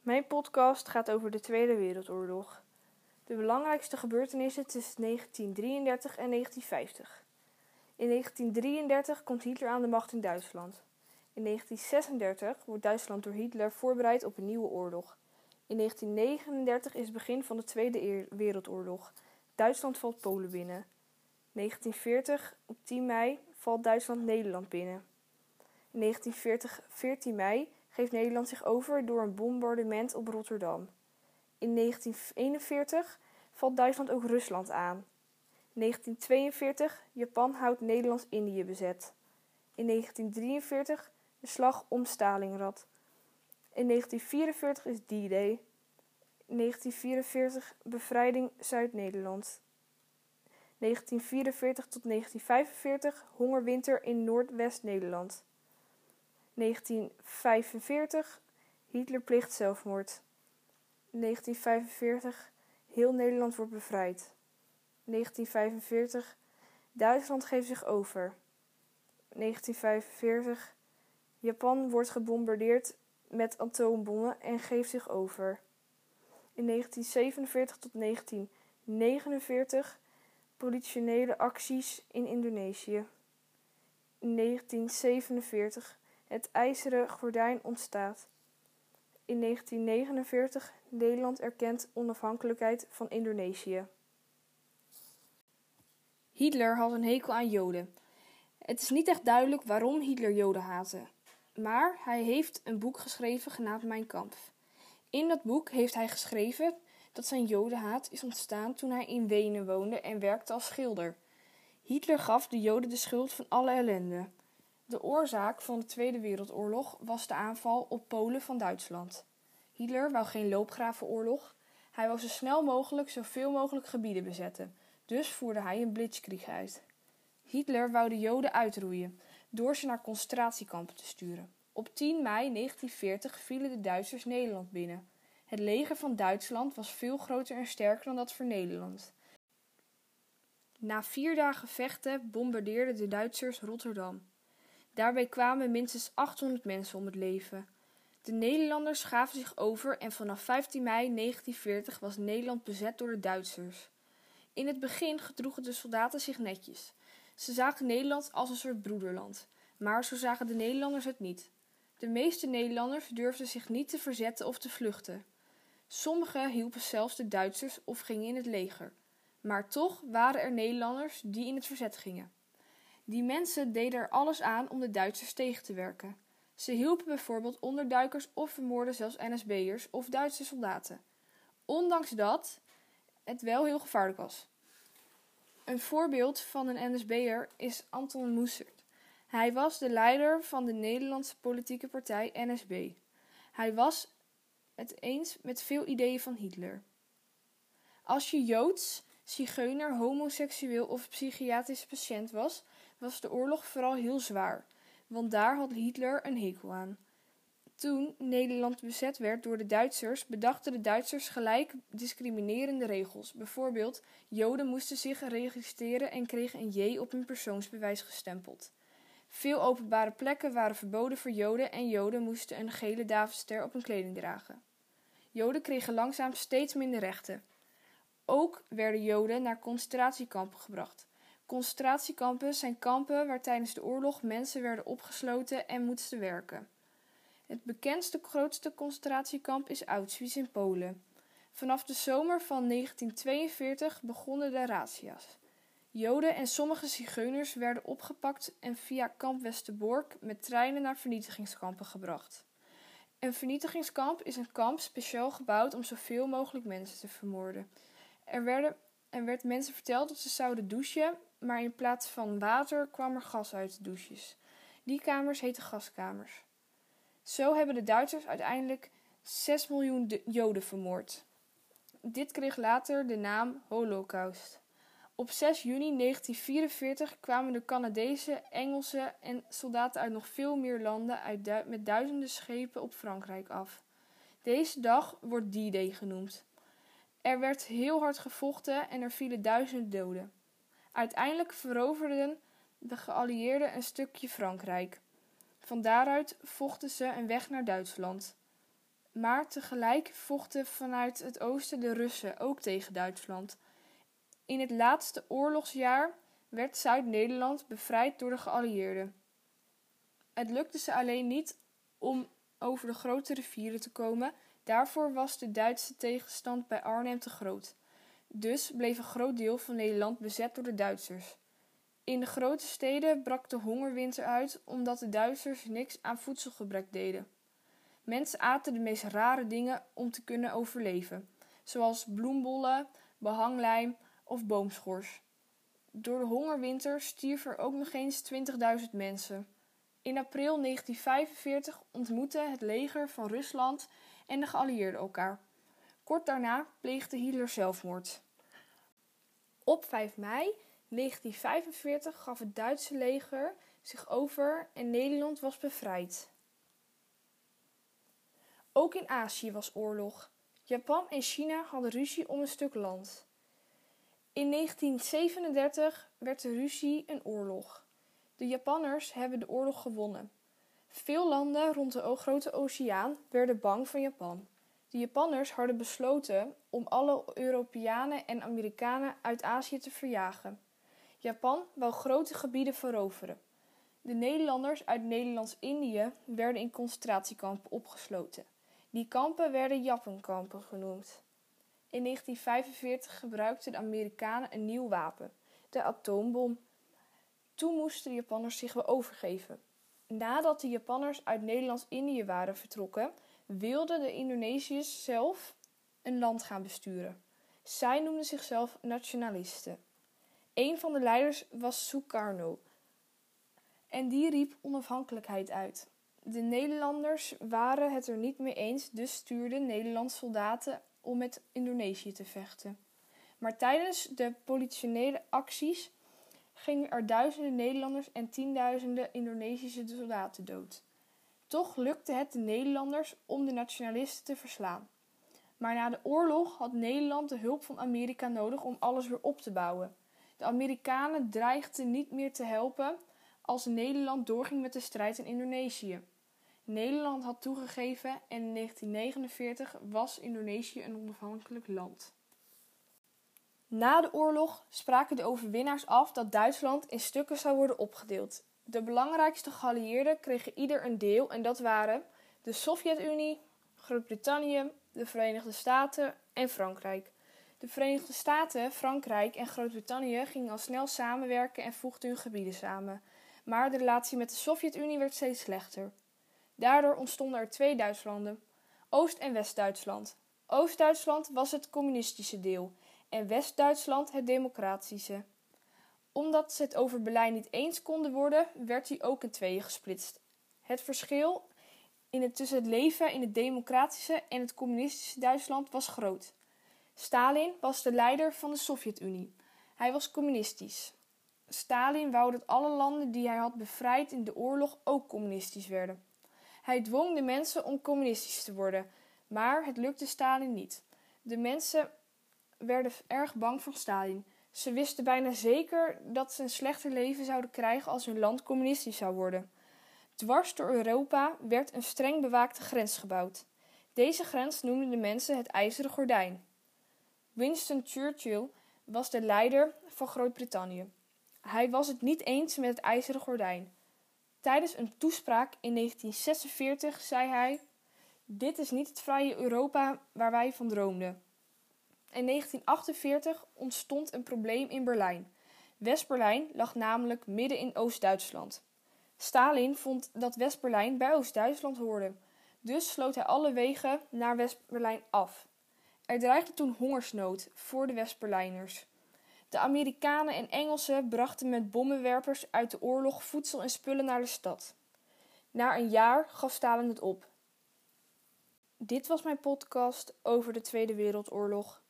Mijn podcast gaat over de Tweede Wereldoorlog. De belangrijkste gebeurtenissen tussen 1933 en 1950. In 1933 komt Hitler aan de macht in Duitsland. In 1936 wordt Duitsland door Hitler voorbereid op een nieuwe oorlog. In 1939 is het begin van de Tweede Wereldoorlog. Duitsland valt Polen binnen. 1940, op 10 mei, valt Duitsland Nederland binnen. In 1940, 14 mei, geeft Nederland zich over door een bombardement op Rotterdam. In 1941 valt Duitsland ook Rusland aan. 1942 Japan houdt Nederlands-Indië bezet. In 1943 de slag om Stalingrad. In 1944 is D-Day. In 1944 bevrijding Zuid-Nederland. 1944 tot 1945 hongerwinter in Noordwest-Nederland. 1945 Hitler plicht zelfmoord. 1945 heel Nederland wordt bevrijd. 1945 Duitsland geeft zich over. 1945 Japan wordt gebombardeerd met atoombommen en geeft zich over. In 1947 tot 1949 politionele acties in Indonesië. In 1947 het ijzeren gordijn ontstaat. In 1949 Nederland erkent onafhankelijkheid van Indonesië. Hitler had een hekel aan Joden. Het is niet echt duidelijk waarom Hitler Joden haatte, maar hij heeft een boek geschreven genaamd Mijn Kampf. In dat boek heeft hij geschreven dat zijn Jodenhaat is ontstaan toen hij in Wenen woonde en werkte als schilder. Hitler gaf de Joden de schuld van alle ellende. De oorzaak van de Tweede Wereldoorlog was de aanval op Polen van Duitsland. Hitler wou geen loopgravenoorlog. Hij wou zo snel mogelijk zoveel mogelijk gebieden bezetten. Dus voerde hij een blitzkrieg uit. Hitler wou de Joden uitroeien door ze naar concentratiekampen te sturen. Op 10 mei 1940 vielen de Duitsers Nederland binnen. Het leger van Duitsland was veel groter en sterker dan dat voor Nederland. Na vier dagen vechten bombardeerden de Duitsers Rotterdam. Daarbij kwamen minstens 800 mensen om het leven. De Nederlanders gaven zich over en vanaf 15 mei 1940 was Nederland bezet door de Duitsers. In het begin gedroegen de soldaten zich netjes. Ze zagen Nederland als een soort broederland, maar zo zagen de Nederlanders het niet. De meeste Nederlanders durfden zich niet te verzetten of te vluchten. Sommigen hielpen zelfs de Duitsers of gingen in het leger. Maar toch waren er Nederlanders die in het verzet gingen. Die mensen deden er alles aan om de Duitsers tegen te werken. Ze hielpen bijvoorbeeld onderduikers of vermoorden zelfs NSB'ers of Duitse soldaten. Ondanks dat het wel heel gevaarlijk was. Een voorbeeld van een NSB'er is Anton Moesert. Hij was de leider van de Nederlandse politieke partij NSB. Hij was het eens met veel ideeën van Hitler. Als je Joods, zigeuner, homoseksueel of psychiatrisch patiënt was, was de oorlog vooral heel zwaar, want daar had Hitler een hekel aan. Toen Nederland bezet werd door de Duitsers, bedachten de Duitsers gelijk discriminerende regels. Bijvoorbeeld, Joden moesten zich registreren en kregen een J op hun persoonsbewijs gestempeld. Veel openbare plekken waren verboden voor Joden en Joden moesten een gele Davidster op hun kleding dragen. Joden kregen langzaam steeds minder rechten. Ook werden Joden naar concentratiekampen gebracht. Concentratiekampen zijn kampen waar tijdens de oorlog mensen werden opgesloten en moesten werken. Het bekendste grootste concentratiekamp is Auschwitz in Polen. Vanaf de zomer van 1942 begonnen de razzia's. Joden en sommige zigeuners werden opgepakt en via kamp Westerbork met treinen naar vernietigingskampen gebracht. Een vernietigingskamp is een kamp speciaal gebouwd om zoveel mogelijk mensen te vermoorden. Er, werden, er werd mensen verteld dat ze zouden douchen, maar in plaats van water kwam er gas uit de douches. Die kamers heten gaskamers. Zo hebben de Duitsers uiteindelijk 6 miljoen Joden vermoord. Dit kreeg later de naam Holocaust. Op 6 juni 1944 kwamen de Canadezen, Engelsen en soldaten uit nog veel meer landen uit met duizenden schepen op Frankrijk af. Deze dag wordt D-Day genoemd. Er werd heel hard gevochten en er vielen duizenden doden. Uiteindelijk veroverden de geallieerden een stukje Frankrijk. Van daaruit vochten ze een weg naar Duitsland. Maar tegelijk vochten vanuit het oosten de Russen ook tegen Duitsland. In het laatste oorlogsjaar werd Zuid-Nederland bevrijd door de geallieerden. Het lukte ze alleen niet om over de grote rivieren te komen. Daarvoor was de Duitse tegenstand bij Arnhem te groot. Dus bleef een groot deel van Nederland bezet door de Duitsers. In de grote steden brak de hongerwinter uit omdat de Duitsers niks aan voedselgebrek deden. Mensen aten de meest rare dingen om te kunnen overleven, zoals bloembollen, behanglijm of boomschors. Door de hongerwinter stierf er ook nog eens 20.000 mensen. In april 1945 ontmoetten het leger van Rusland en de geallieerden elkaar. Kort daarna pleegde Hitler zelfmoord. Op 5 mei 1945 gaf het Duitse leger zich over en Nederland was bevrijd. Ook in Azië was oorlog. Japan en China hadden ruzie om een stuk land. In 1937 werd de ruzie een oorlog. De Japanners hebben de oorlog gewonnen. Veel landen rond de Grote Oceaan werden bang van Japan. De Japanners hadden besloten om alle Europeanen en Amerikanen uit Azië te verjagen. Japan wou grote gebieden veroveren. De Nederlanders uit Nederlands-Indië werden in concentratiekampen opgesloten. Die kampen werden Jappenkampen genoemd. In 1945 gebruikten de Amerikanen een nieuw wapen, de atoombom. Toen moesten de Japanners zich weer overgeven. Nadat de Japanners uit Nederlands-Indië waren vertrokken, wilden de Indonesiërs zelf een land gaan besturen. Zij noemden zichzelf nationalisten. Een van de leiders was Sukarno. En die riep onafhankelijkheid uit. De Nederlanders waren het er niet mee eens, dus stuurden Nederlandse soldaten om met Indonesië te vechten. Maar tijdens de politionele acties gingen er duizenden Nederlanders en tienduizenden Indonesische soldaten dood. Toch lukte het de Nederlanders om de nationalisten te verslaan. Maar na de oorlog had Nederland de hulp van Amerika nodig om alles weer op te bouwen. De Amerikanen dreigden niet meer te helpen als Nederland doorging met de strijd in Indonesië. Nederland had toegegeven en in 1949 was Indonesië een onafhankelijk land. Na de oorlog spraken de overwinnaars af dat Duitsland in stukken zou worden opgedeeld. De belangrijkste geallieerden kregen ieder een deel en dat waren de Sovjet-Unie, Groot-Brittannië, de Verenigde Staten en Frankrijk. De Verenigde Staten, Frankrijk en Groot-Brittannië gingen al snel samenwerken en voegden hun gebieden samen. Maar de relatie met de Sovjet-Unie werd steeds slechter. Daardoor ontstonden er twee Duitslanden: Oost- en West-Duitsland. Oost-Duitsland was het communistische deel en West-Duitsland het democratische. Omdat ze het over Berlijn niet eens konden worden, werd hij ook in tweeën gesplitst. Het verschil in het, tussen het leven in het democratische en het communistische Duitsland was groot. Stalin was de leider van de Sovjet-Unie. Hij was communistisch. Stalin wou dat alle landen die hij had bevrijd in de oorlog ook communistisch werden. Hij dwong de mensen om communistisch te worden, maar het lukte Stalin niet. De mensen werden erg bang voor Stalin. Ze wisten bijna zeker dat ze een slechter leven zouden krijgen als hun land communistisch zou worden. Dwars door Europa werd een streng bewaakte grens gebouwd. Deze grens noemden de mensen het IJzeren Gordijn. Winston Churchill was de leider van Groot-Brittannië. Hij was het niet eens met het IJzeren Gordijn. Tijdens een toespraak in 1946 zei hij: Dit is niet het vrije Europa waar wij van droomden. In 1948 ontstond een probleem in Berlijn. West-Berlijn lag namelijk midden in Oost-Duitsland. Stalin vond dat West-Berlijn bij Oost-Duitsland hoorde, dus sloot hij alle wegen naar West-Berlijn af. Er dreigde toen hongersnood voor de West-Berlijners. De Amerikanen en Engelsen brachten met bommenwerpers uit de oorlog voedsel en spullen naar de stad. Na een jaar gaf Stalin het op. Dit was mijn podcast over de Tweede Wereldoorlog.